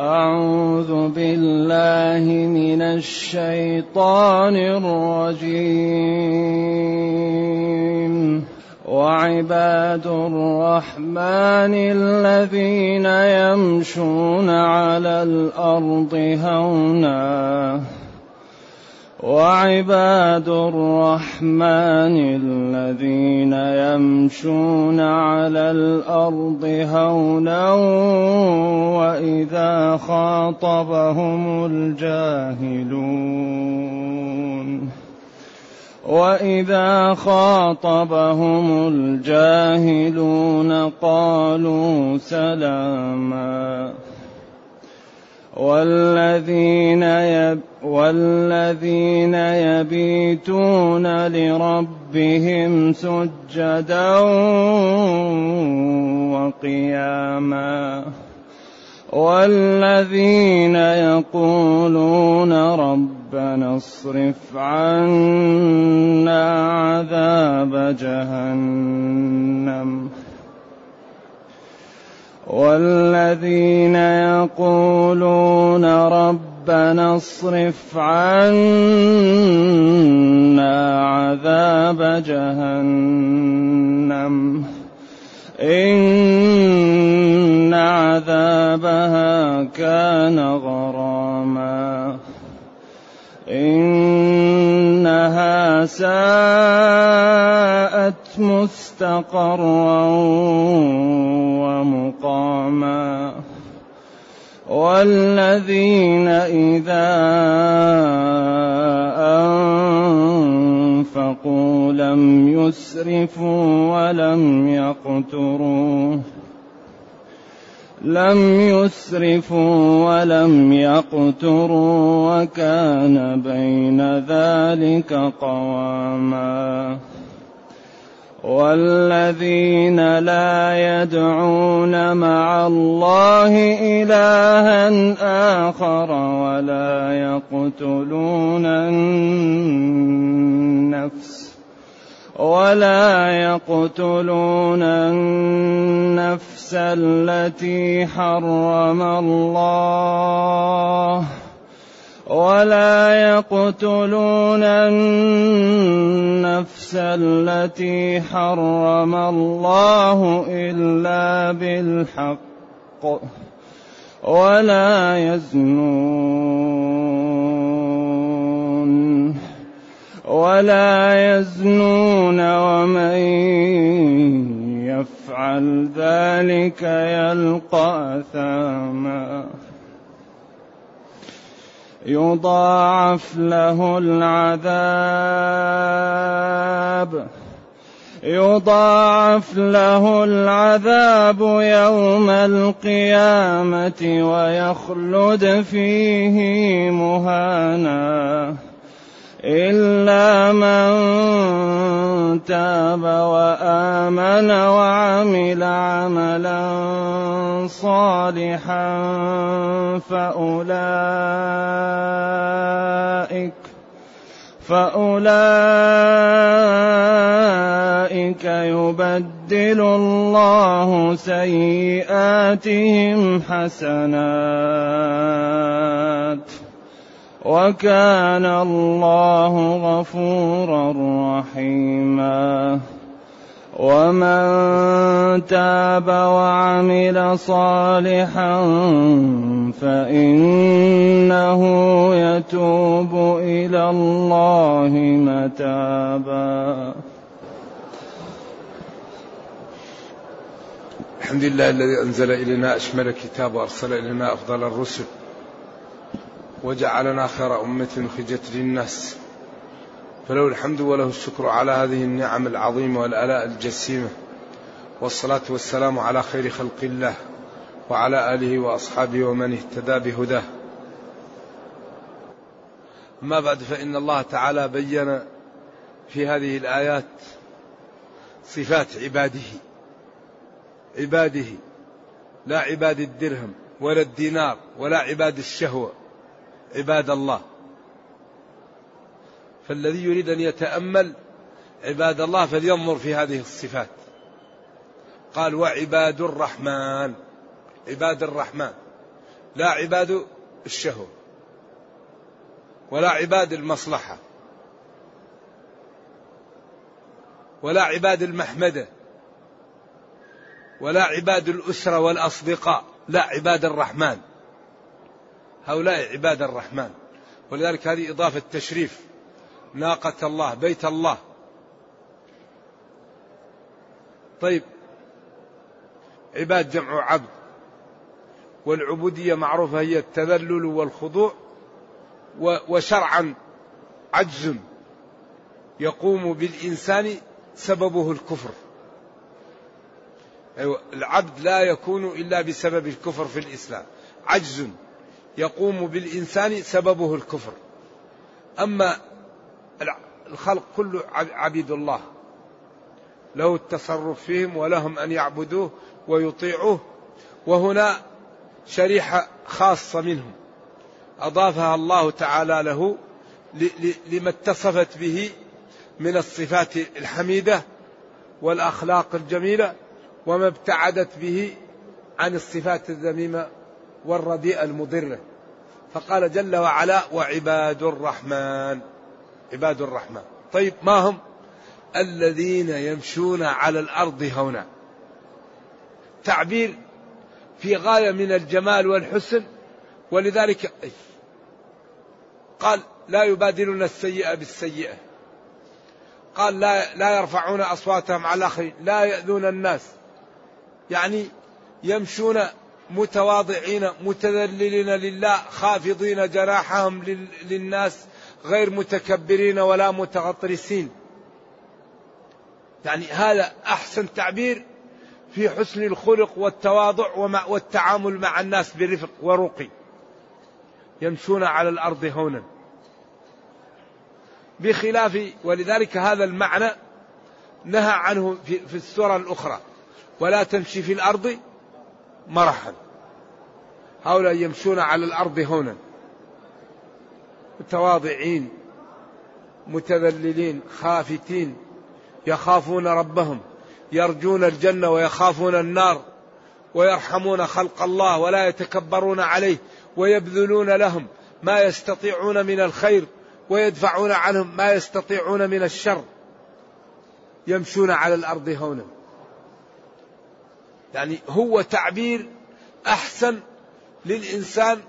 أعوذ بالله من الشيطان الرجيم. وعباد الرحمن الذين يمشون على الأرض هونا وعباد الرحمن الذين يمشون على الأرض هونا وإذا خاطبهم الجاهلون وإذا خاطبهم الجاهلون قالوا سلاما والذين يب والذين يبيتون لربهم سجدا وقياما. والذين يقولون ربنا اصرف عنا عذاب جهنم. والذين يقولون ربنا اصرف عنا عذاب جهنم. إن عذابها كان غراما. إنها ساءت مستقرا ومقاما والذين إذا أنفقوا لم يسرفوا ولم يقتروا لم يسرفوا ولم يقتروا وكان بين ذلك قواما والذين لا يدعون مع الله إلها آخر ولا يقتلون النفس ولا يقتلون النفس التي حرم الله ولا يقتلون النفس التي حرم الله إلا بالحق ولا يزنون ولا يزنون ومن يفعل ذلك يلقى أثاما يضاعف له العذاب. يضاعف له العذاب يوم القيامة ويخلد فيه مهانا. إلا من تاب وآمن وعمل عملا صالحا فأولئك فأولئك يبدل الله سيئاتهم حسنات وكان الله غفورا رحيما. ومن تاب وعمل صالحا فإنه يتوب إلى الله متابا. الحمد لله الذي أنزل إلينا أشمل كتاب وأرسل إلينا أفضل الرسل. وجعلنا خير أمة أخرجت للناس. فله الحمد وله الشكر على هذه النعم العظيمة والآلاء الجسيمة. والصلاة والسلام على خير خلق الله وعلى آله وأصحابه ومن اهتدى بهداه. أما بعد فإن الله تعالى بين في هذه الآيات صفات عباده. عباده لا عباد الدرهم ولا الدينار ولا عباد الشهوة. عباد الله. فالذي يريد أن يتأمل عباد الله فلينظر في هذه الصفات. قال وعباد الرحمن. عباد الرحمن. لا عباد الشهوة ولا عباد المصلحة. ولا عباد المحمدة. ولا عباد الأسرة والأصدقاء. لا عباد الرحمن. هؤلاء عباد الرحمن. ولذلك هذه إضافة تشريف. ناقة الله بيت الله. طيب. عباد جمع عبد. والعبودية معروفة هي التذلل والخضوع وشرعا عجز يقوم بالإنسان سببه الكفر. أيوة العبد لا يكون إلا بسبب الكفر في الإسلام. عجز. يقوم بالإنسان سببه الكفر. أما الخلق كله عبيد الله. له التصرف فيهم ولهم أن يعبدوه ويطيعوه. وهنا شريحة خاصة منهم. أضافها الله تعالى له لما اتصفت به من الصفات الحميدة والأخلاق الجميلة وما ابتعدت به عن الصفات الذميمة والرديئة المضرة فقال جل وعلا وعباد الرحمن. عباد الرحمن. طيب ما هم؟ الذين يمشون على الأرض هونا تعبير في غاية من الجمال والحسن ولذلك قال لا يبادلون السيئة بالسيئة. قال لا لا يرفعون أصواتهم على الآخرين لا يأذون الناس. يعني يمشون متواضعين متذللين لله خافضين جناحهم للناس غير متكبرين ولا متغطرسين. يعني هذا أحسن تعبير في حسن الخلق والتواضع والتعامل مع الناس برفق ورقي. يمشون على الأرض هونا. بخلاف ولذلك هذا المعنى نهى عنه في, في السورة الأخرى. ولا تمشي في الأرض مرحا هؤلاء يمشون على الأرض هونا متواضعين متذللين خافتين يخافون ربهم يرجون الجنة ويخافون النار ويرحمون خلق الله ولا يتكبرون عليه ويبذلون لهم ما يستطيعون من الخير ويدفعون عنهم ما يستطيعون من الشر. يمشون على الأرض هونا يعني هو تعبير أحسن للإنسان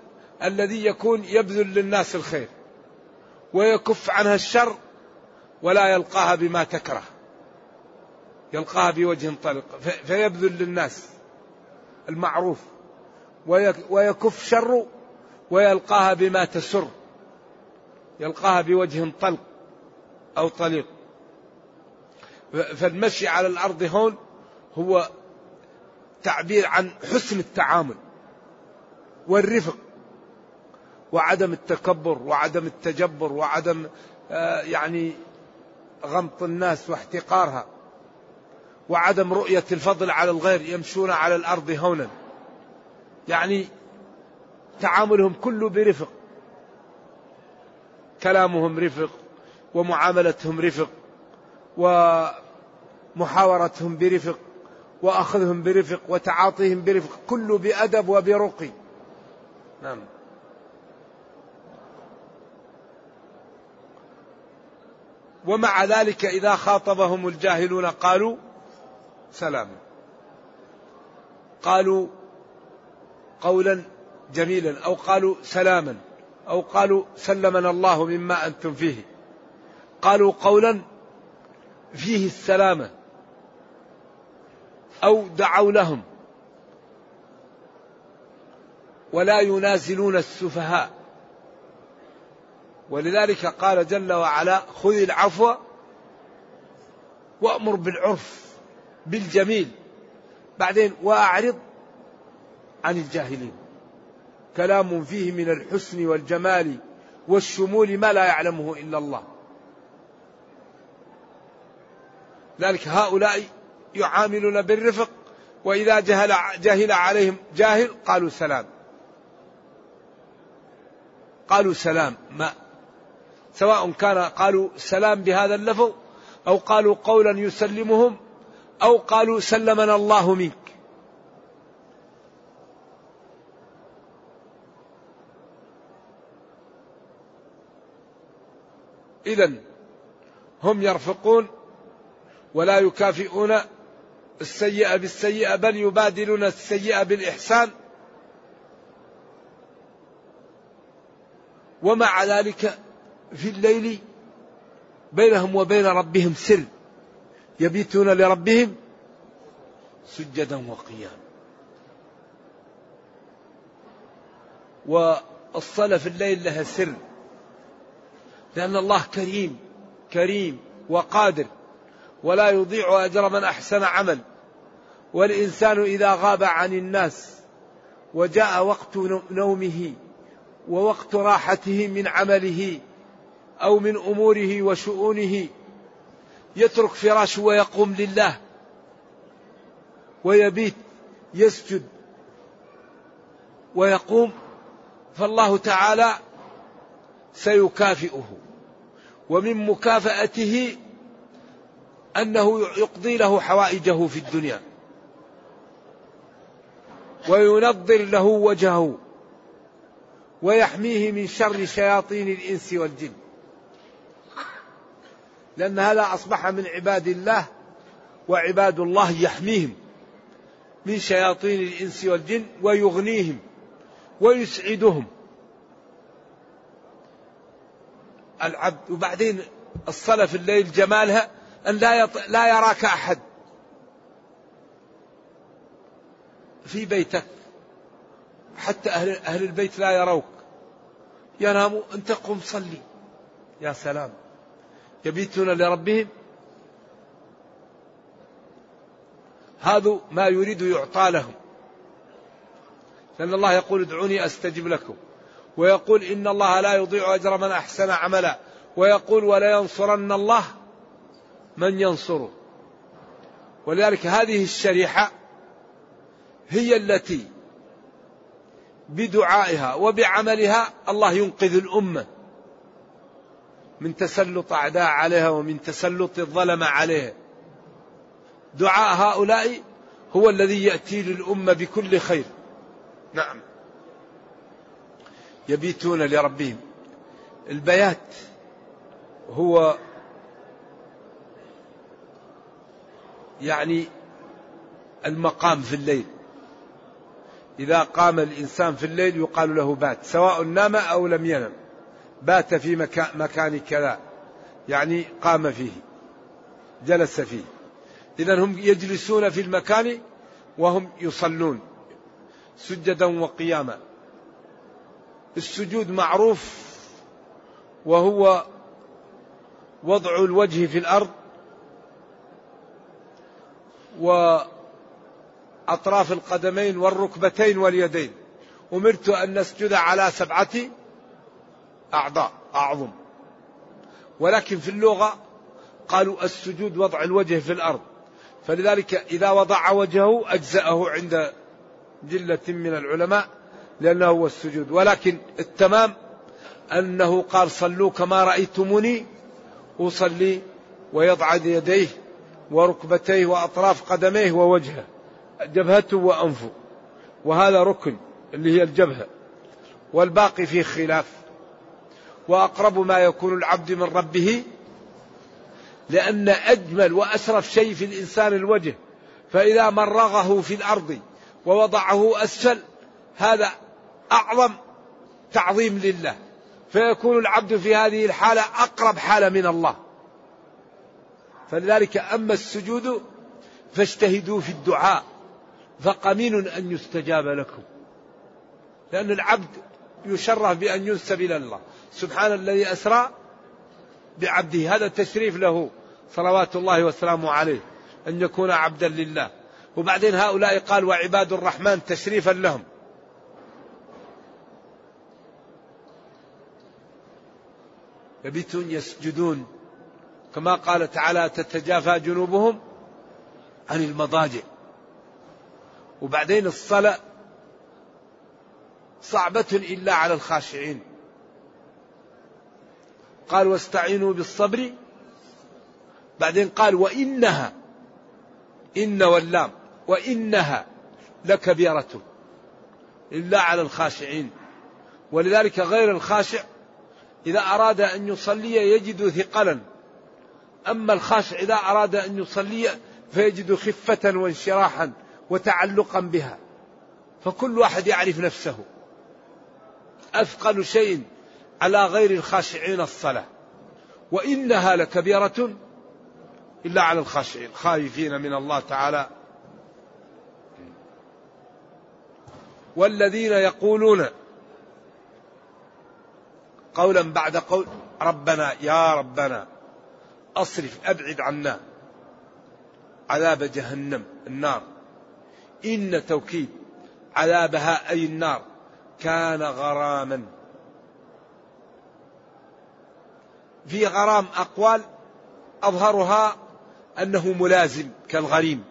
الذي يكون يبذل للناس الخير ويكف عنها الشر ولا يلقاها بما تكره يلقاها بوجه طلق فيبذل للناس المعروف ويكف شر ويلقاها بما تسر يلقاها بوجه طلق أو طليق. فالمشي على الأرض هون هو تعبير عن حسن التعامل والرفق وعدم التكبر وعدم التجبر وعدم آه، يعني غمط الناس واحتقارها وعدم رؤية الفضل على الغير يمشون على الأرض هونا. يعني تعاملهم كله برفق. كلامهم رفق ومعاملتهم رفق ومحاورتهم برفق. وأخذهم برفق وتعاطيهم برفق كله بأدب وبرقي. نعم. ومع ذلك إذا خاطبهم الجاهلون قالوا سلاما قالوا قولا جميلا أو قالوا سلاما أو قالوا سلمنا الله مما أنتم فيه. قالوا قولا فيه السلامة. أو دعوا لهم. ولا ينازلون السفهاء. ولذلك قال جل وعلا خذ العفو وأمر بالعرف بالجميل. بعدين وأعرض عن الجاهلين. كلام فيه من الحسن والجمال والشمول ما لا يعلمه إلا الله. ذلك هؤلاء يعاملون بالرفق وإذا جهل, جهل عليهم جاهل قالوا سلام. قالوا سلام ما. سواء كان قالوا سلام بهذا اللفظ أو قالوا قولا يسلمهم أو قالوا سلمنا الله منك. إذا هم يرفقون ولا يكافئون السيئة بالسيئة بل يبادلون السيئة بالإحسان. ومع ذلك في الليل بينهم وبين ربهم سر. يبيتون لربهم سجدا وقياما. والصلاة في الليل لها سر. لأن الله كريم كريم وقادر. ولا يضيع أجر من أحسن عمل. والإنسان إذا غاب عن الناس وجاء وقت نومه ووقت راحته من عمله أو من أموره وشؤونه يترك فراشه ويقوم لله ويبيت يسجد ويقوم فالله تعالى سيكافئه. ومن مكافأته أنه يقضي له حوائجه في الدنيا. وينظر له وجهه ويحميه من شر شياطين الإنس والجن لأن هذا أصبح من عباد الله وعباد الله يحميهم من شياطين الإنس والجن ويغنيهم ويسعدهم العبد وبعدين الصلاة في الليل جمالها أن لا. لا يراك أحد في بيتك. حتى أهل, أهل البيت لا يروك. يناموا أنت قم صلي. يا سلام. يبيتون لربهم. هذا ما يريد يعطى لهم. لأن الله يقول ادعوني أستجب لكم. ويقول إن الله لا يضيع أجر من أحسن عملا. ويقول ولا ينصرن الله من ينصره. ولذلك هذه الشريحة هي التي بدعائها وبعملها الله ينقذ الأمة من تسلط أعداء عليها ومن تسلط الظلم عليها. دعاء هؤلاء هو الذي يأتي للأمة بكل خير. نعم. يبيتون لربهم. البيات هو يعني المقام في الليل. إذا قام الإنسان في الليل يقال له بات سواء نام أو لم ينم. بات في مكان كذا يعني قام فيه جلس فيه. إذا هم يجلسون في المكان وهم يصلون سجدا وقياما. السجود معروف وهو وضع الوجه في الأرض وأطراف القدمين والركبتين واليدين. أمرت أن نسجد على سبعة أعضاء أعظم. ولكن في اللغة قالوا السجود وضع الوجه في الأرض. فلذلك إذا وضع وجهه أجزأه عند جلة من العلماء لأنه هو السجود. ولكن التمام أنه قال صلوا كما رأيتموني أصلي ويضع يديه وركبتيه وأطراف قدميه ووجهه. جبهته وأنفه. وهذا ركن اللي هي الجبهة. والباقي فيه خلاف. وأقرب ما يكون العبد من ربه لأن أجمل وأشرف شيء في الإنسان الوجه. فإذا مرغه في الأرض ووضعه أسفل هذا أعظم تعظيم لله. فيكون العبد في هذه الحالة أقرب حالة من الله. فلذلك أما السجود فاجتهدوا في الدعاء. فقمين أن يستجاب لكم؟ لأن العبد يشرف بأن ينسب إلى الله. سبحان الذي أسرى بعبده. هذا تشريف له. صلوات الله وسلامه عليه. أن يكون عبدا لله. وبعدين هؤلاء قال وعباد الرحمن تشريفا لهم. يبيتون يسجدون. كما قال تعالى تتجافى جنوبهم عن المضاجع. وبعدين الصلاة صعبة إلا على الخاشعين. قال واستعينوا بالصبر. بعدين قال وإنها إن واللام وإنها لكبيرة إلا على الخاشعين. ولذلك غير الخاشع إذا أراد أن يصلي يجد ثقلا. أما الخاشع إذا أراد أن يصلي فيجد خفة وانشراحا. وتعلقا بها. فكل واحد يعرف نفسه. أثقل شيء على غير الخاشعين الصلاة. وإنها لكبيرة إلا على الخاشعين الخائفين من الله تعالى. والذين يقولون قولا بعد قول ربنا يا ربنا أصرف أبعد عنا عذاب جهنم النار. إن توكيد عذابها أي النار كان غراما. في غرام أقوال أظهرها أنه ملازم كالغريم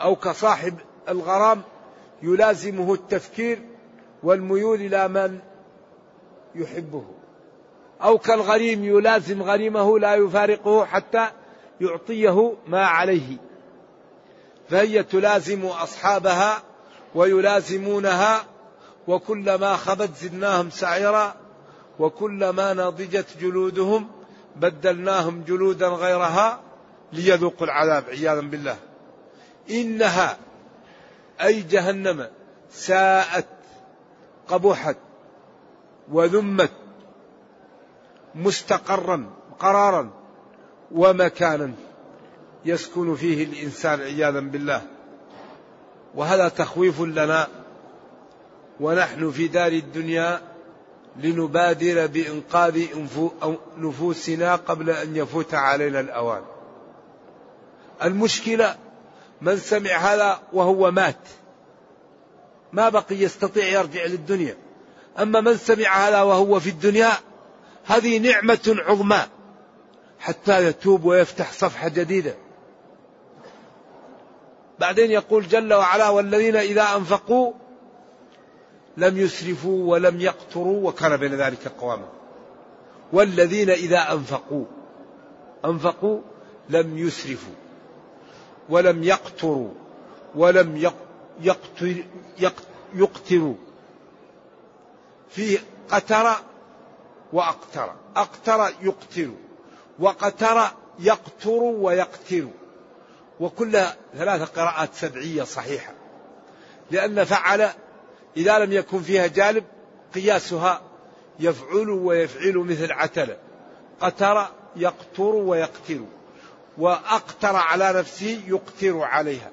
أو كصاحب الغرام يلازمه التفكير والميول إلى من يحبه أو كالغريم يلازم غريمه لا يفارقه حتى يعطيه ما عليه. فهي تلازم أصحابها ويلازمونها وكلما خبت زدناهم سعيرا وكلما نضجت جلودهم بدلناهم جلودا غيرها ليذوقوا العذاب عياذا بالله. إنها أي جهنم ساءت قبحت وذمت مستقرا قرارا ومكانا يسكن فيه الإنسان عياذا بالله. وهذا تخويف لنا ونحن في دار الدنيا لنبادر بإنقاذ نفوسنا قبل أن يفوت علينا الأوان. المشكلة من سمع هذا وهو مات ما بقي يستطيع يرجع للدنيا. أما من سمع هذا وهو في الدنيا هذه نعمة عظمى. حتى يتوب ويفتح صفحة جديدة. بعدين يقول جل وعلا والذين إذا أنفقوا لم يسرفوا ولم يقتروا وكان بين ذلك قواما. والذين إذا أنفقوا أنفقوا لم يسرفوا ولم يقتروا ولم يقتر يقتروا. في قتر وأقتر أقتر يقتر وقتر يقتر ويقتر. وكلها ثلاث قراءات سبعية صحيحة. لأن فعل إذا لم يكن فيها جالب قياسها يفعل ويفعل مثل عتل. قتر يقتر ويقتر. وأقتر على نفسه يقتر عليها.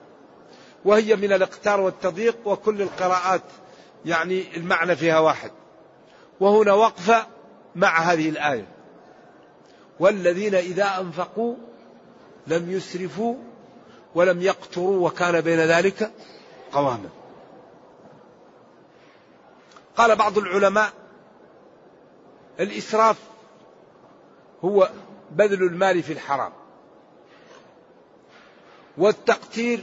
وهي من الإقتار والتضييق وكل القراءات يعني المعنى فيها واحد. وهنا وقفة مع هذه الآية. والذين إذا أنفقوا لم يسرفوا ولم يقتروا وكان بين ذلك قواما. قال بعض العلماء الإسراف هو بذل المال في الحرام والتقتير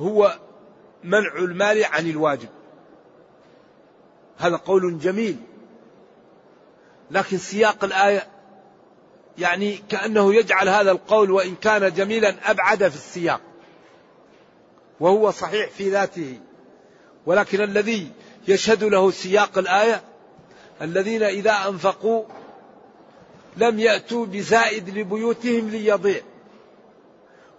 هو منع المال عن الواجب. هذا قول جميل لكن سياق الآية يعني كأنه يجعل هذا القول وإن كان جميلا أبعد في السياق. وهو صحيح في ذاته. ولكن الذي يشهد له سياق الآية الذين إذا أنفقوا لم يأتوا بزائد لبيوتهم ليضيع.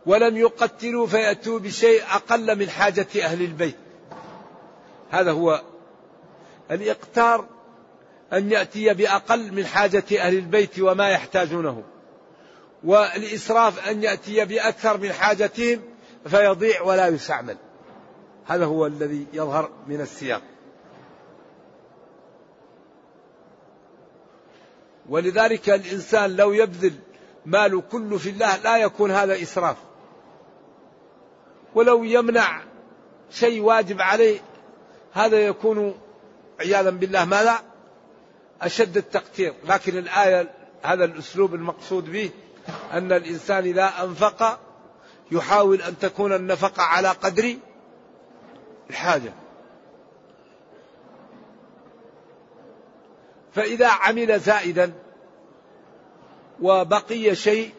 ولم يقتلوا فيأتوا بشيء أقل من حاجة أهل البيت. هذا هو الإقتار أن يأتي بأقل من حاجة أهل البيت وما يحتاجونه. والإسراف أن يأتي بأكثر من حاجتهم فيضيع ولا يستعمل. هذا هو الذي يظهر من السياق. ولذلك الإنسان لو يبذل ماله كله في الله لا يكون هذا إسراف. ولو يمنع شيء واجب عليه هذا يكون عياذا بالله. ماذا؟ أشد التقتير. لكن الآية هذا الأسلوب المقصود به أن الإنسان إذا أنفق يحاول أن تكون النفقة على قدر الحاجة. فإذا عمل زائدا وبقي شيء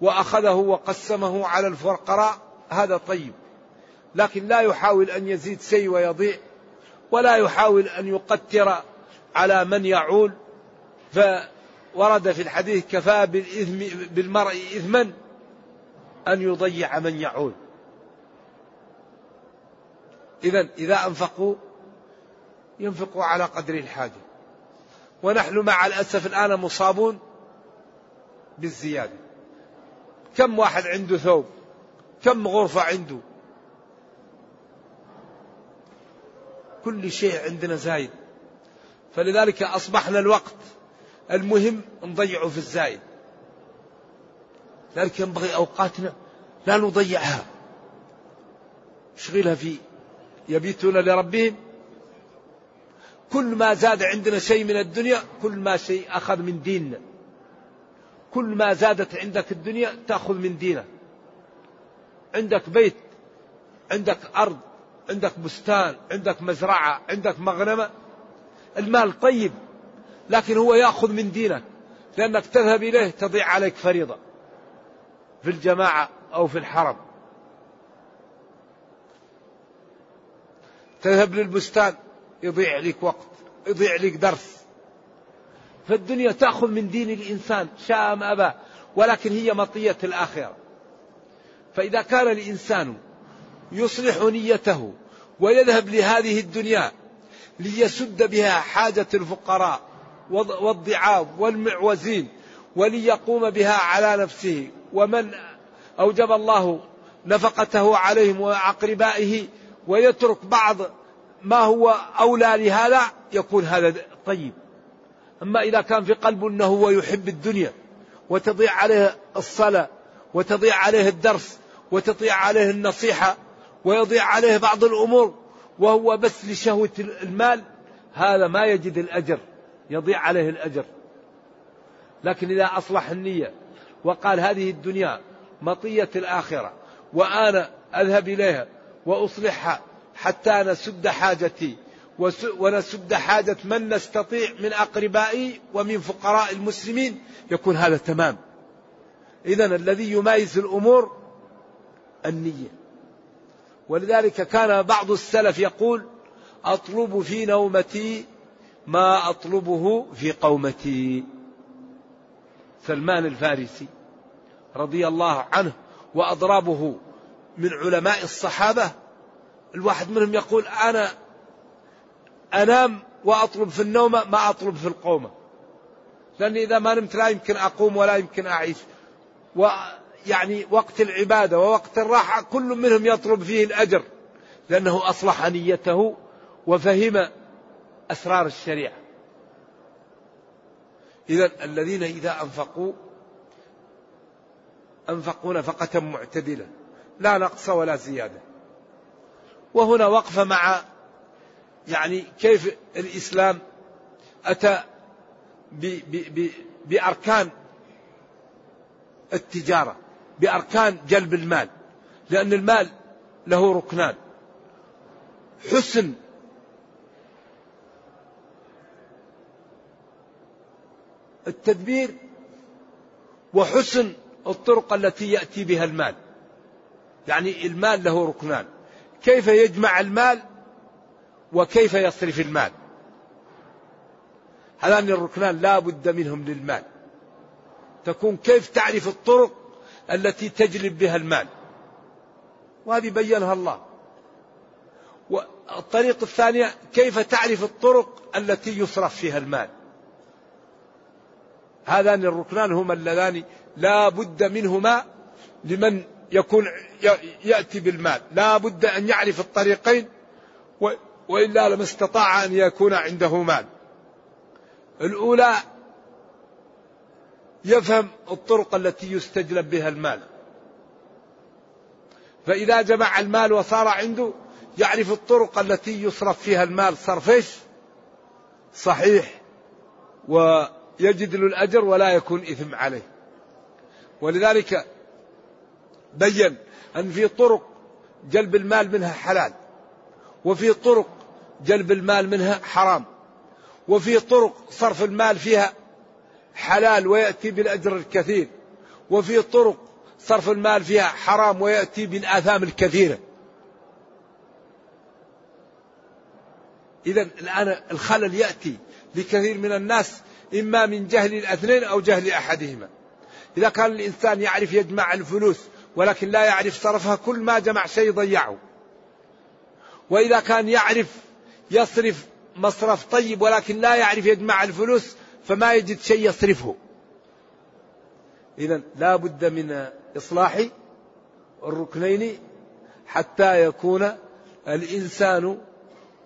وأخذه وقسمه على الفقراء هذا طيب. لكن لا يحاول أن يزيد شيء ويضيع ولا يحاول أن يقتر على من يعول فورد في الحديث كفى بالإثم بالمرء إثما أن يضيع من يعول. إذا إذا أنفقوا ينفقوا على قدر الحاجة. ونحن مع الأسف الآن مصابون بالزيادة. كم واحد عنده ثوب؟ كم غرفة عنده؟ كل شيء عندنا زايد. فلذلك أصبحنا الوقت المهم نضيعه في الزايد. لذلك ينبغي أوقاتنا لا نضيعها. نشغلها في يبيتون لربهم. كل ما زاد عندنا شيء من الدنيا كل ما شيء أخذ من ديننا. كل ما زادت عندك الدنيا تأخذ من دينك. عندك بيت عندك أرض عندك بستان عندك مزرعة عندك مغنمة المال طيب لكن هو يأخذ من دينك لأنك تذهب إليه تضيع عليك فريضة في الجماعة أو في الحرم. تذهب للبستان يضيع لك وقت يضيع لك درس. فالدنيا تأخذ من دين الإنسان شاء أم أبى ولكن هي مطية الآخرة. فإذا كان الإنسان يصلح نيته ويذهب لهذه الدنيا ليسد بها حاجة الفقراء والضعاف والمعوزين وليقوم بها على نفسه. ومن أوجب الله نفقته عليهم وأقربائه ويترك بعض ما هو أولى لهذا يكون هذا طيب. أما إذا كان في قلبه أنه هو يحب الدنيا وتضيع عليه الصلاة وتضيع عليه الدرس وتضيع عليه النصيحة ويضيع عليه بعض الأمور وهو بس لشهوة المال هذا ما يجد الأجر يضيع عليه الأجر. لكن إذا أصلح النية وقال هذه الدنيا مطية الآخرة وأنا أذهب إليها وأصلحها حتى نسد حاجتي ونسد حاجة من نستطيع من أقربائي ومن فقراء المسلمين يكون هذا تمام. إذا الذي يميز الأمور النية. ولذلك كان بعض السلف يقول أطلب في نومتي ما أطلبه في قومتي. سلمان الفارسي رضي الله عنه وأضرابه من علماء الصحابة الواحد منهم يقول أنا أنام وأطلب في النوم ما أطلب في القومة لأني إذا ما نمت لا يمكن أقوم ولا يمكن أعيش. ويعني وقت العبادة ووقت الراحة كل منهم يطلب فيه الأجر لأنه أصلح نيته وفهم أسرار الشريعة. إذا الذين إذا أنفقوا أنفقوا نفقة معتدلة لا نقص ولا زيادة. وهنا وقفة مع يعني كيف الإسلام أتى بأركان التجارة. بأركان جلب المال لأن المال له ركنان. حسن. التدبير وحسن الطرق التي يأتي بها المال. يعني المال له ركنان. كيف يجمع المال وكيف يصرف المال؟ هذان الركنان لا بد منهم للمال. تكون كيف تعرف الطرق التي تجلب بها المال. وهذه بينها الله. والطريقة الثانية كيف تعرف الطرق التي يصرف فيها المال؟ هذان الركنان هما اللذان لا بد منهما لمن يكون يأتي بالمال. لا بد أن يعرف الطريقين وإلا لما استطاع أن يكون عنده مال. الأولى يفهم الطرق التي يستجلب بها المال. فإذا جمع المال وصار عنده يعرف الطرق التي يصرف فيها المال صرفش صحيح. ويجد له الأجر ولا يكون إثم عليه. ولذلك بين أن في طرق جلب المال منها حلال وفي طرق جلب المال منها حرام وفي طرق صرف المال فيها حلال ويأتي بالأجر الكثير وفي طرق صرف المال فيها حرام ويأتي بالآثام الكثيرة. إذا الآن الخلل يأتي لكثير من الناس إما من جهل الاثنين أو جهل أحدهما. إذا كان الإنسان يعرف يجمع الفلوس ولكن لا يعرف صرفها كل ما جمع شيء ضيعه. وإذا كان يعرف يصرف مصرف طيب ولكن لا يعرف يجمع الفلوس فما يجد شيء يصرفه. إذا لا بد من إصلاح الركنين حتى يكون الإنسان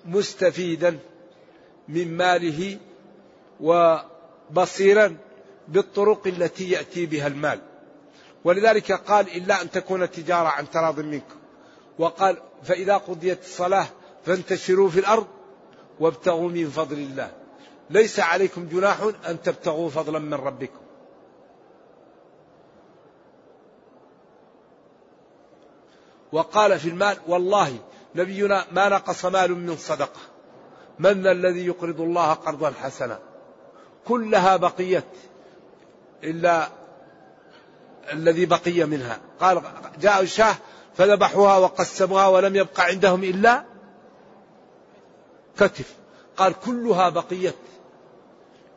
مستفيدا من ماله وبصيرا بالطرق التي يأتي بها المال. ولذلك قال إلا أن تكون تجارة عن تراض منكم وقال فإذا قضيت الصلاة فانتشروا في الأرض وابتغوا من فضل الله. ليس عليكم جناح أن تبتغوا فضلا من ربكم. وقال في المال والله نبينا ما نقص مال من صدقة. من الذي يقرض الله قرضا حسنا؟ كلها بقيت إلا الذي بقي منها. قال جاء الشاه فذبحوها وقسموها ولم يبق عندهم إلا كتف. قال كلها بقيت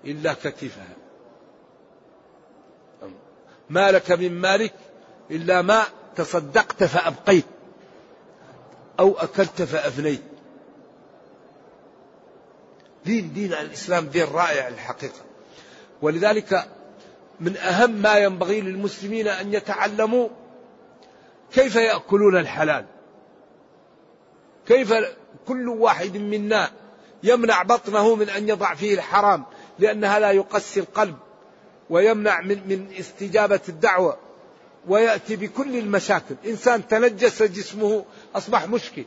إلا كتفها. ما لك من مالك إلا ما تصدقت فأبقيت أو أكلت فأفنيت. دين دين الإسلام دين رائع الحقيقة. ولذلك من أهم ما ينبغي للمسلمين أن يتعلموا كيف يأكلون الحلال. كيف كل واحد منا يمنع بطنه من أن يضع فيه الحرام. لأن هذا يقسي القلب ويمنع من, من استجابة الدعوة ويأتي بكل المشاكل. إنسان تنجس جسمه أصبح مشكل.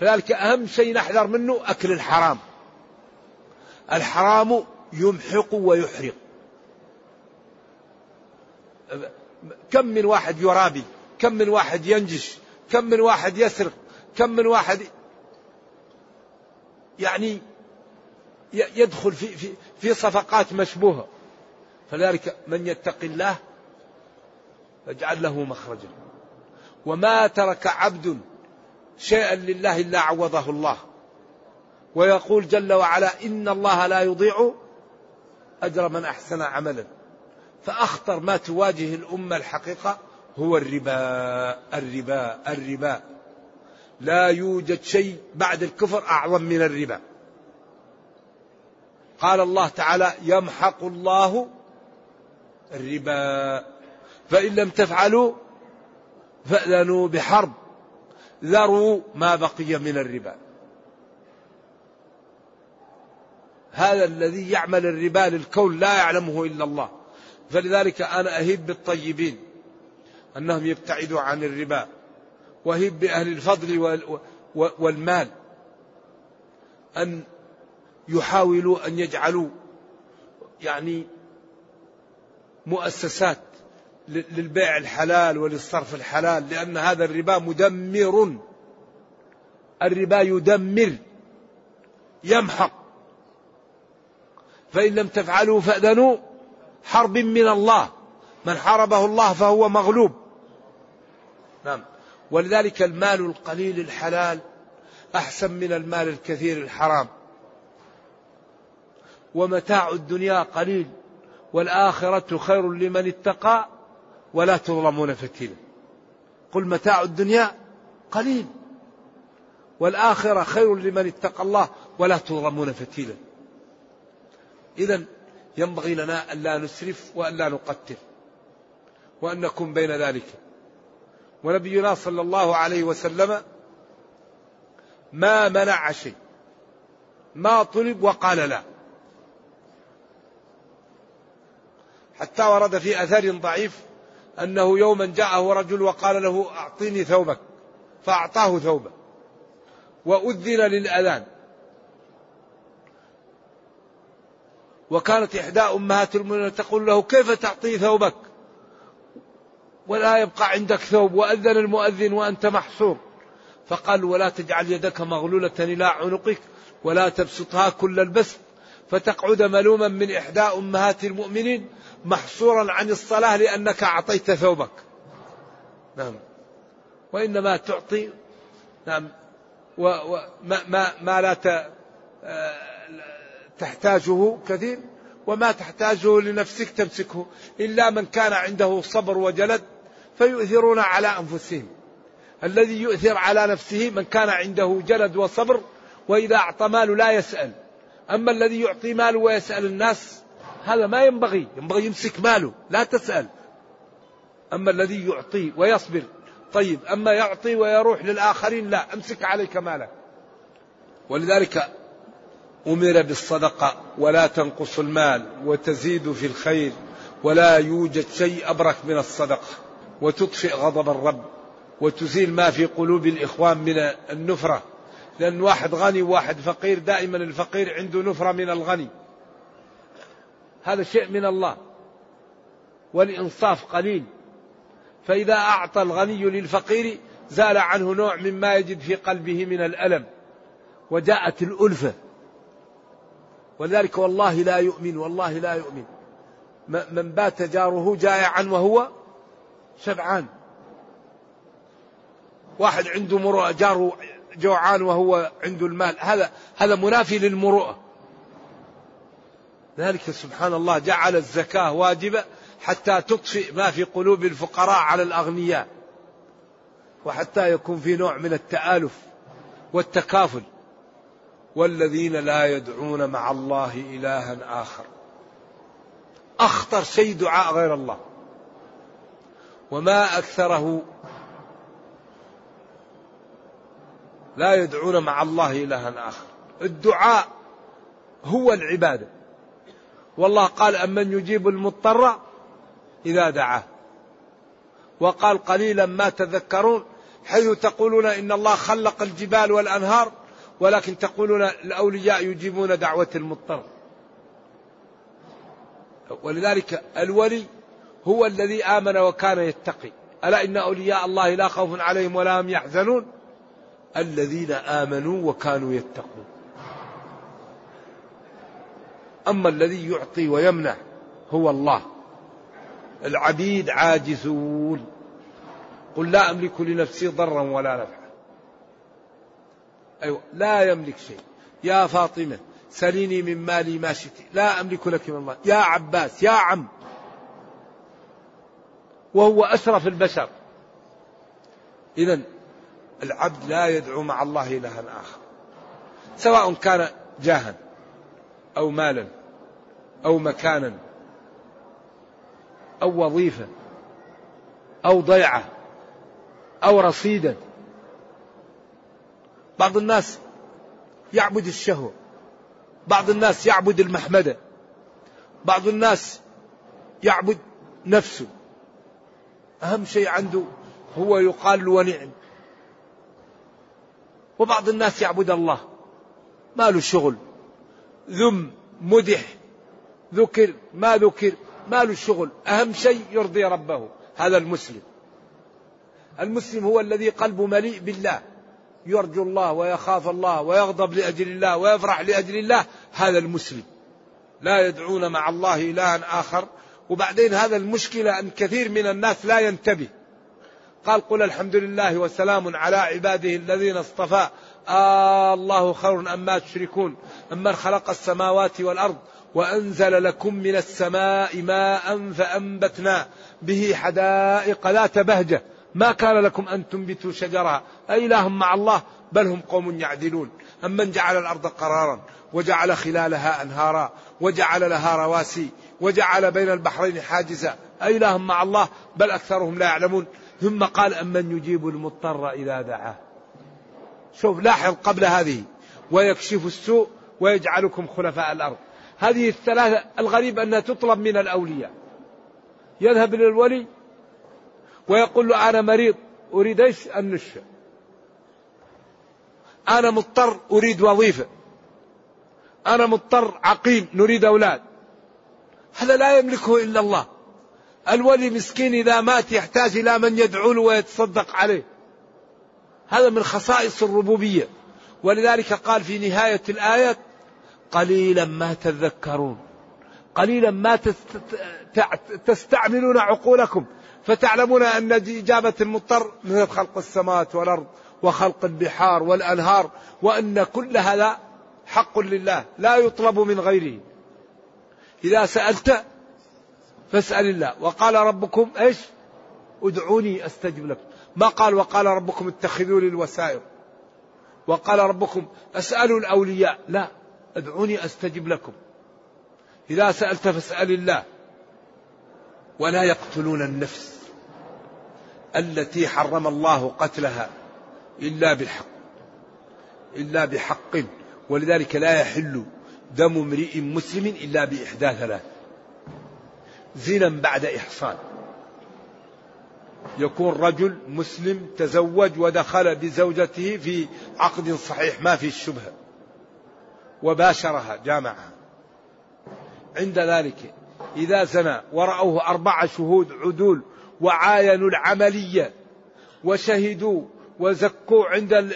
فذلك أهم شيء نحذر منه أكل الحرام. الحرام يمحق ويحرق. كم من واحد يرابي؟ كم من واحد ينجش؟ كم من واحد يسرق؟ كم من واحد يعني يدخل في في في صفقات مشبوهة. فلذلك من يتق الله يجعل له مخرجا. وما ترك عبد شيئا لله إلا عوضه الله. ويقول جل وعلا إن الله لا يضيع أجر من أحسن عملا. فأخطر ما تواجه الأمة الحقيقة هو الربا الربا الربا. لا يوجد شيء بعد الكفر أعظم من الربا. قال الله تعالى يمحق الله الربا. فإن لم تفعلوا فأذنوا بحرب. ذروا ما بقي من الربا. هذا الذي يعمل الربا للكون لا يعلمه إلا الله. فلذلك أنا أهب بالطيبين أنهم يبتعدوا عن الربا. وهب بأهل الفضل والمال. أن يحاولوا أن يجعلوا يعني مؤسسات للبيع الحلال وللصرف الحلال لأن هذا الربا مدمر. الربا يدمر يمحق. فإن لم تفعلوا فأذنوا حرب من الله. من حاربه الله فهو مغلوب. نعم. ولذلك المال القليل الحلال أحسن من المال الكثير الحرام. ومتاع الدنيا قليل والآخرة خير لمن اتقى ولا تظلمون فتيلا. قل متاع الدنيا قليل والآخرة خير لمن اتقى الله ولا تظلمون فتيلا. إذا ينبغي لنا ألا نسرف وألا نقتل وأن نكون بين ذلك. ونبينا صلى الله عليه وسلم ما منع شيء ما طلب وقال لا. حتى ورد في أثر ضعيف أنه يوما جاءه رجل وقال له أعطيني ثوبك فأعطاه ثوبه وأذن للأذان. وكانت إحدى أمهات المؤمنين تقول له كيف تعطي ثوبك؟ ولا يبقى عندك ثوب وأذن المؤذن وأنت محصور. فقال ولا تجعل يدك مغلولة إلى عنقك ولا تبسطها كل البسط. فتقعد ملوما من إحدى أمهات المؤمنين محصورا عن الصلاة لأنك أعطيت ثوبك. نعم. وإنما تعطي نعم. وما ما, ما لا آه، تحتاجه كثير وما تحتاجه لنفسك تمسكه. إلا من كان عنده صبر وجلد فيؤثرون على أنفسهم. الذي يؤثر على نفسه من كان عنده جلد وصبر وإذا أعطى ماله لا يسأل. أما الذي يعطي ماله ويسأل الناس هذا ما ينبغي ينبغي يمسك ماله لا تسأل. أما الذي يعطي ويصبر طيب أما يعطي ويروح للآخرين لا أمسك عليك مالك ولذلك أمر بالصدقة ولا تنقص المال وتزيد في الخير ولا يوجد شيء أبرك من الصدقة وتطفئ غضب الرب وتزيل ما في قلوب الإخوان من النفرة. لأن واحد غني وواحد فقير دائما الفقير عنده نفرة من الغني. هذا شيء من الله. والإنصاف قليل. فإذا أعطى الغني للفقير زال عنه نوع مما يجد في قلبه من الألم وجاءت الألفة. ولذلك والله لا يؤمن والله لا يؤمن. من بات جاره جائعا وهو شبعان. واحد عنده مروءة جاره جوعان وهو عنده المال. هذا هذا منافي للمروءة. ذلك سبحان الله جعل الزكاة واجبة حتى تطفئ ما في قلوب الفقراء على الأغنياء. وحتى يكون في نوع من التآلف والتكافل. والذين لا يدعون مع الله إلها آخر. أخطر شيء دعاء غير الله. وما أكثره لا يدعون مع الله إلها آخر. الدعاء هو العبادة. والله قال أمن يجيب المضطر إذا دعاه. وقال قليلا ما تذكرون حيث تقولون إن الله خلق الجبال والأنهار ولكن تقولون الأولياء يجيبون دعوة المضطر. ولذلك الولي هو الذي آمن وكان يتقي. ألا إن أولياء الله لا خوف عليهم ولا هم يحزنون؟ الذين آمنوا وكانوا يتقون. أما الذي يعطي ويمنع هو الله. العبيد عاجزون. قل لا أملك لنفسي ضرا ولا نفعا. أيوة لا يملك شيء. يا فاطمة سليني من مالي ما شئت. لا أملك لك من الله. يا عباس يا عم. وهو أشرف البشر. إذا العبد لا يدعو مع الله إلها آخر. سواء كان جاها أو مالا. أو مكانا أو وظيفة أو ضيعة أو رصيدا. بعض الناس يعبد الشهوة بعض الناس يعبد المحمدة بعض الناس يعبد نفسه. أهم شيء عنده هو يقال ونعم. وبعض الناس يعبد الله ما له شغل. ذم مدح ذكر ما ذكر ما له شغل أهم شيء يرضي ربه هذا المسلم. المسلم هو الذي قلبه مليء بالله. يرجو الله ويخاف الله ويغضب لأجل الله ويفرح لأجل الله هذا المسلم. لا يدعون مع الله إلها آخر. وبعدين هذا المشكلة أن كثير من الناس لا ينتبه. قال قل الحمد لله وسلام على عباده الذين اصطفى. آه الله خير أما تشركون أمن خلق السماوات والأرض. وأنزل لكم من السماء ماء فأنبتنا به حدائق ذات بهجة. ما كان لكم أن تنبتوا شجرها أإله مع الله بل هم قوم يعدلون. أمن جعل الأرض قرارا وجعل خلالها أنهارا وجعل لها رواسي وجعل بين البحرين حاجزا. أإله مع الله بل أكثرهم لا يعلمون. ثم قال أمن يجيب المضطر إذا دعاه. شوف لاحظ قبل هذه. ويكشف السوء ويجعلكم خلفاء الأرض. هذه الثلاثة الغريب أنها تطلب من الأولياء. يذهب إلى الولي ويقول له أنا مريض أريد إيش؟ النشفة أنا مضطر أريد وظيفة. أنا مضطر عقيم نريد أولاد. هذا لا يملكه إلا الله. الولي مسكين إذا مات يحتاج إلى من يدعو له ويتصدق عليه. هذا من خصائص الربوبية. ولذلك قال في نهاية الآية قليلا ما تذكرون. قليلا ما تستعملون عقولكم. فتعلمون أن إجابة المضطر من خلق السماوات والأرض وخلق البحار والأنهار وأن كل هذا حق لله لا يطلب من غيره. إذا سألت فاسأل الله. وقال ربكم إيش؟ ادعوني أستجب لكم. ما قال وقال ربكم اتخذوا لي الوسائل وقال ربكم أسألوا الأولياء. لا. أدعوني أستجب لكم. إذا سألت فاسأل الله. ولا يقتلون النفس التي حرم الله قتلها إلا بالحق إلا بحق. ولذلك لا يحل دم امرئ مسلم إلا بإحدى ثلاث. زنا بعد إحصان. يكون رجل مسلم تزوج ودخل بزوجته في عقد صحيح ما في الشبهة وباشرها جامعها. عند ذلك إذا زنى ورأوه أربعة شهود عدول وعاينوا العملية وشهدوا وزكوا عند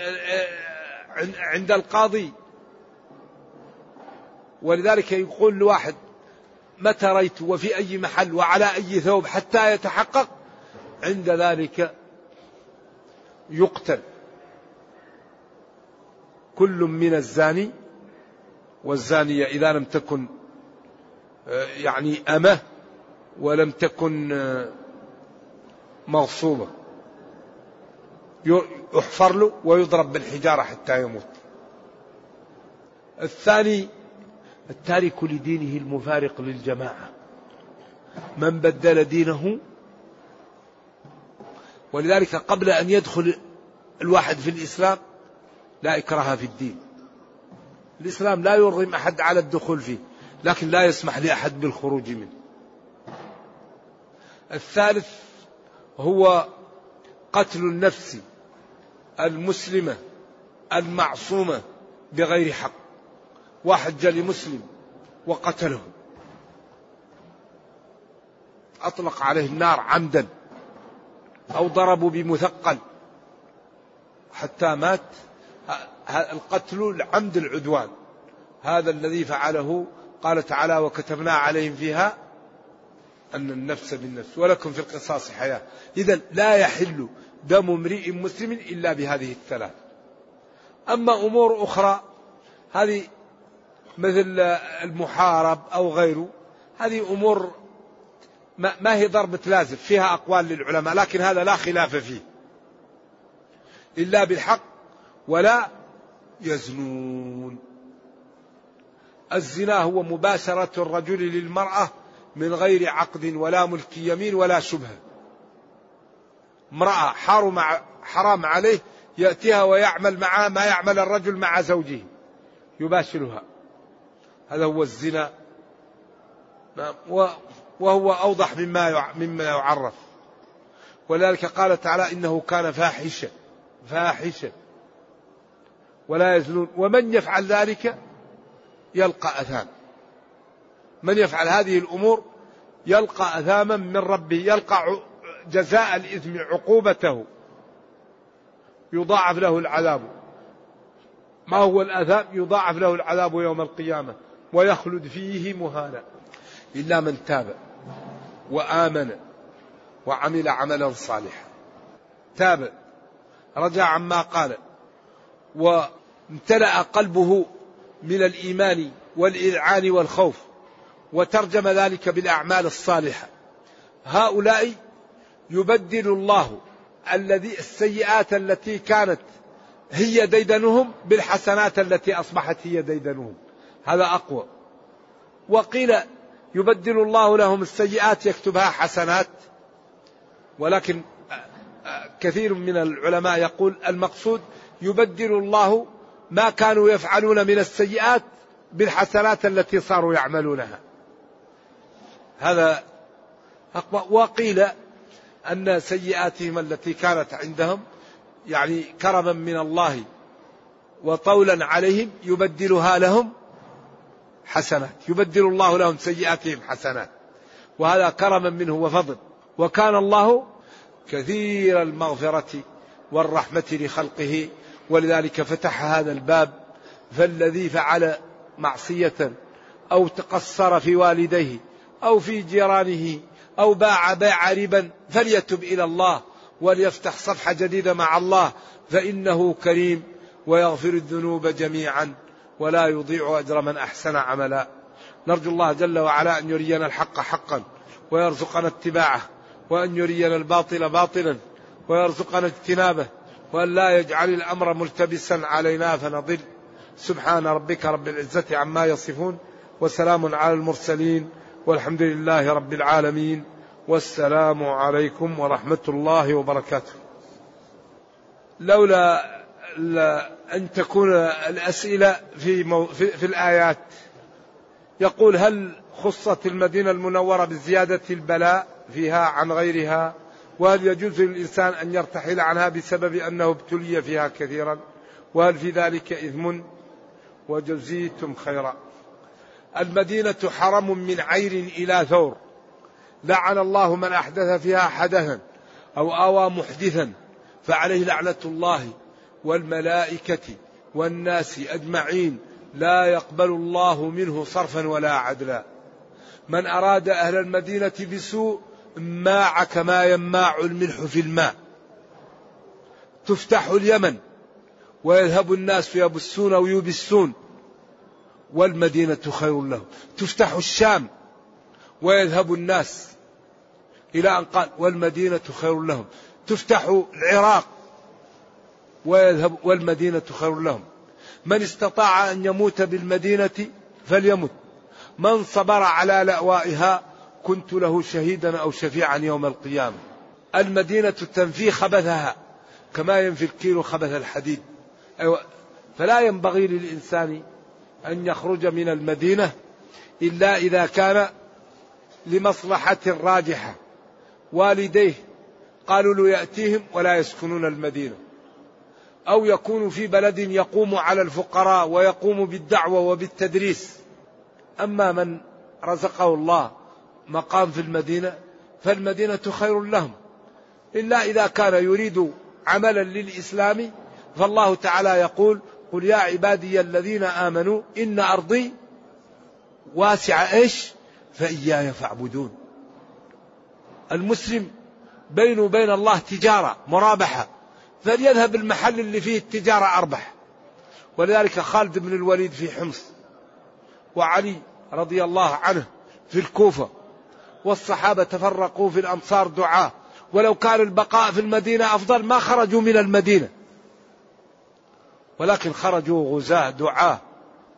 عند القاضي. ولذلك يقول لواحد متى ريت وفي أي محل وعلى أي ثوب حتى يتحقق؟ عند ذلك يقتل. كل من الزاني والزانية إذا لم تكن آه، يعني أمة ولم تكن آه، مغصوبة. يحفر له ويضرب بالحجارة حتى يموت. الثاني التارك لدينه المفارق للجماعة. من بدل دينه ولذلك قبل أن يدخل الواحد في الإسلام لا إكراه في الدين. الإسلام لا يرغم أحد على الدخول فيه لكن لا يسمح لأحد بالخروج منه. الثالث هو قتل النفس المسلمة المعصومة بغير حق. واحد جاء لمسلم وقتله. أطلق عليه النار عمدا أو ضربوا بمثقل. حتى مات. القتل العمد العدوان. هذا الذي فعله قال تعالى وكتبنا عليهم فيها أن النفس بالنفس ولكم في القصاص حياة. إذا لا يحل دم امرئ مسلم إلا بهذه الثلاث. أما أمور أخرى هذه مثل المحارب أو غيره هذه أمور ما هي ضربة لازم فيها أقوال للعلماء لكن هذا لا خلاف فيه. إلا بالحق ولا يزنون. الزنا هو مباشرة الرجل للمرأة من غير عقد ولا ملك يمين ولا شبهة امرأة حرم حرام عليه يأتيها ويعمل معها ما يعمل الرجل مع زوجه. يباشرها. هذا هو الزنا. نعم. وهو أوضح مما مما يعرف. ولذلك قال تعالى إنه كان فاحشا فاحشا ولا يزنون. ومن يفعل ذلك يلقى أثام من يفعل هذه الأمور يلقى أثاما من ربه. يلقى جزاء الإثم عقوبته. يضاعف له العذاب. ما هو الأثام؟ يضاعف له العذاب يوم القيامة. ويخلد فيه مهانا. إلا من تاب وآمن وعمل عملا صالحا. تاب. رجع عما قال. وامتلأ قلبه من الإيمان والإذعان والخوف وترجم ذلك بالأعمال الصالحة. هؤلاء يبدل الله الذي السيئات التي كانت هي ديدنهم بالحسنات التي أصبحت هي ديدنهم. هذا أقوى. وقيل يبدل الله لهم السيئات يكتبها حسنات ولكن كثير من العلماء يقول المقصود يبدل الله ما كانوا يفعلون من السيئات بالحسنات التي صاروا يعملونها. هذا وقيل أن سيئاتهم التي كانت عندهم يعني كرما من الله وطولا عليهم يبدلها لهم حسنات. يبدل الله لهم سيئاتهم حسنات. وهذا كرما منه وفضل. وكان الله كثير المغفرة والرحمة لخلقه ولذلك فتح هذا الباب فالذي فعل معصية أو تقصر في والديه أو في جيرانه أو باع بيع ربا فليتب إلى الله وليفتح صفحة جديدة مع الله فإنه كريم ويغفر الذنوب جميعا ولا يضيع أجر من أحسن عملا. نرجو الله جل وعلا أن يرينا الحق حقا ويرزقنا اتباعه وأن يرينا الباطل باطلا ويرزقنا اجتنابه. وأن لا يجعل الأمر ملتبسا علينا فنضل. سبحان ربك رب العزة عما يصفون وسلام على المرسلين والحمد لله رب العالمين. والسلام عليكم ورحمة الله وبركاته. لولا أن تكون الأسئلة في, مو في, في الآيات. يقول هل خصت المدينة المنورة بزيادة البلاء فيها عن غيرها؟ وهل يجوز للإنسان أن يرتحل عنها بسبب أنه ابتلي فيها كثيرا؟ وهل في ذلك إثم؟ وجزيتم خيرا. المدينة حرم من عير إلى ثور. لعن الله من أحدث فيها حدثا أو آوى محدثا فعليه لعنة الله والملائكة والناس أجمعين. لا يقبل الله منه صرفا ولا عدلا. من أراد أهل المدينة بسوء ماع كما يماع الملح في الماء. تفتح اليمن ويذهب الناس يبسون ويبسون والمدينة خير لهم. تفتح الشام ويذهب الناس إلى أن قال والمدينة خير لهم. تفتح العراق ويذهب والمدينة خير لهم. من استطاع أن يموت بالمدينة فليمت. من صبر على لأوائها كنت له شهيدا أو شفيعا يوم القيامة. المدينة تنفي خبثها كما ينفي الكيلو خبث الحديد. أيوة فلا ينبغي للإنسان أن يخرج من المدينة إلا إذا كان لمصلحة راجحة. والديه قالوا له يأتيهم ولا يسكنون المدينة. أو يكون في بلد يقوم على الفقراء ويقوم بالدعوة وبالتدريس. أما من رزقه الله مقام في المدينة فالمدينة خير لهم. إلا إذا كان يريد عملا للإسلام فالله تعالى يقول قل يا عبادي الذين آمنوا إن أرضي واسعة إيش؟ فإياي فاعبدون. المسلم بينه وبين الله تجارة مرابحة فليذهب المحل اللي فيه التجارة أربح. ولذلك خالد بن الوليد في حمص وعلي رضي الله عنه في الكوفة والصحابة تفرقوا في الأمصار دعاء. ولو كان البقاء في المدينة أفضل ما خرجوا من المدينة. ولكن خرجوا غزاة دعاة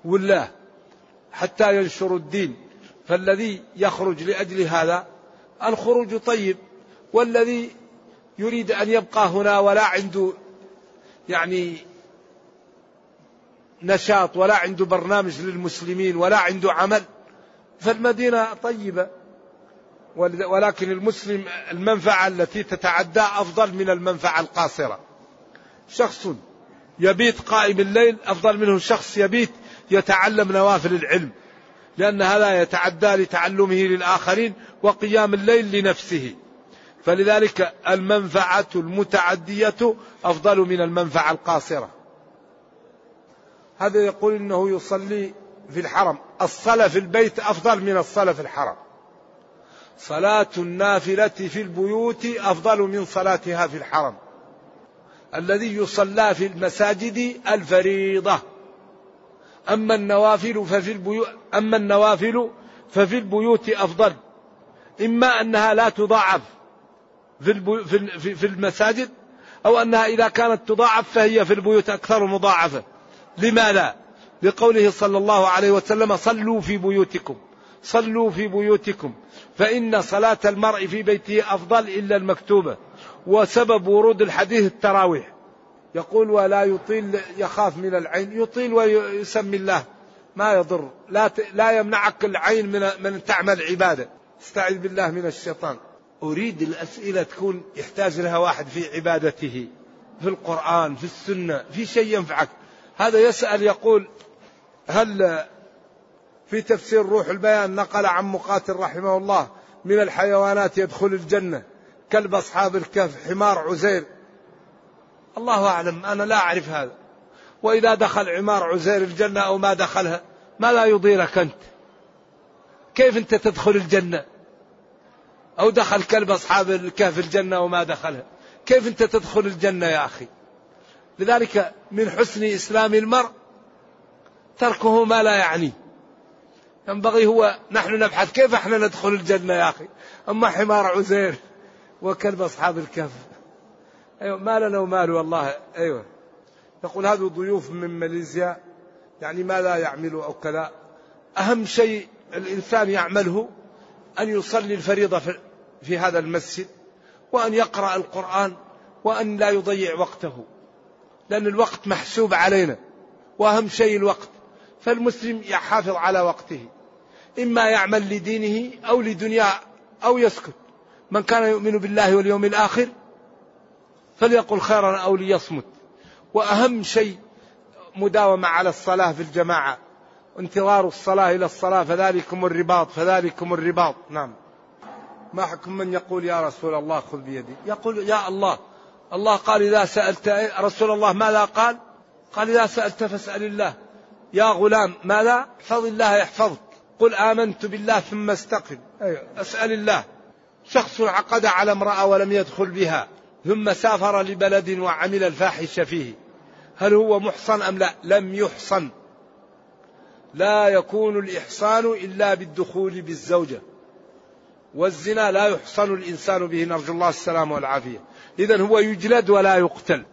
والله حتى ينشروا الدين. فالذي يخرج لأجل هذا الخروج طيب. والذي يريد أن يبقى هنا ولا عنده يعني نشاط ولا عنده برنامج للمسلمين ولا عنده عمل. فالمدينة طيبة. ولكن المسلم المنفعة التي تتعدى أفضل من المنفعة القاصرة. شخص يبيت قائم الليل أفضل منه شخص يبيت يتعلم نوافل العلم لأن هذا يتعدى لتعلمه للآخرين وقيام الليل لنفسه. فلذلك المنفعة المتعدية أفضل من المنفعة القاصرة. هذا يقول إنه يصلي في الحرم. الصلاة في البيت أفضل من الصلاة في الحرم. صلاة النافلة في البيوت أفضل من صلاتها في الحرم. الذي يصلى في المساجد الفريضة. أما النوافل ففي البيوت أما النوافل ففي البيوت أفضل. إما أنها لا تضاعف في, في, في المساجد أو أنها إذا كانت تضاعف فهي في البيوت أكثر مضاعفة. لماذا؟ لقوله صلى الله عليه وسلم صلوا في بيوتكم. صلوا في بيوتكم. فإن صلاة المرء في بيته أفضل إلا المكتوبة وسبب ورود الحديث التراويح. يقول ولا يطيل يخاف من العين. يطيل ويسمي الله. ما يضر. لا لا يمنعك العين من من تعمل عبادة. استعذ بالله من الشيطان. أريد الأسئلة تكون يحتاج لها واحد في عبادته في القرآن في السنة في شيء ينفعك. هذا يسأل يقول هل في تفسير روح البيان نقل عن مقاتل رحمه الله من الحيوانات يدخل الجنة كلب أصحاب الكهف حمار عزير. الله أعلم أنا لا أعرف هذا. وإذا دخل عمار عزير الجنة أو ما دخلها ما لا يضيرك أنت؟ كيف أنت تدخل الجنة؟ أو دخل كلب أصحاب الكهف الجنة وما دخلها؟ كيف أنت تدخل الجنة يا أخي؟ لذلك من حسن إسلام المرء تركه ما لا يعنيه ينبغي هو نحن نبحث كيف إحنا ندخل الجنة يا أخي. أما حمار عزير وكلب أصحاب الكهف. أيوة ما لنا ومال والله. أيوة. يقول هذا ضيوف من ماليزيا. يعني ما لا يعملوا أو كذا أهم شيء الإنسان يعمله أن يصلي الفريضة في هذا المسجد وأن يقرأ القرآن وأن لا يضيع وقته. لأن الوقت محسوب علينا. وأهم شيء الوقت. فالمسلم يحافظ على وقته. إما يعمل لدينه أو لدنياه أو يسكت. من كان يؤمن بالله واليوم الآخر فليقل خيرا أو ليصمت. وأهم شيء مداومة على الصلاة في الجماعة. انتظار الصلاة إلى الصلاة فذلكم الرباط فذلكم الرباط. نعم. ما حكم من يقول يا رسول الله خذ بيدي؟ يقول يا الله. الله قال إذا سألت رسول الله ماذا قال؟ قال إذا سألت فاسأل الله. يا غلام ماذا؟ احفظ الله يحفظك. قل آمنت بالله ثم استقم. أيوة. أسأل الله. شخص عقد على امرأة ولم يدخل بها ثم سافر لبلد وعمل الفاحش فيه. هل هو محصن أم لا؟ لم يحصن. لا يكون الإحصان إلا بالدخول بالزوجة. والزنا لا يحصن الإنسان به نرجو الله السلام والعافية. إذا هو يجلد ولا يقتل.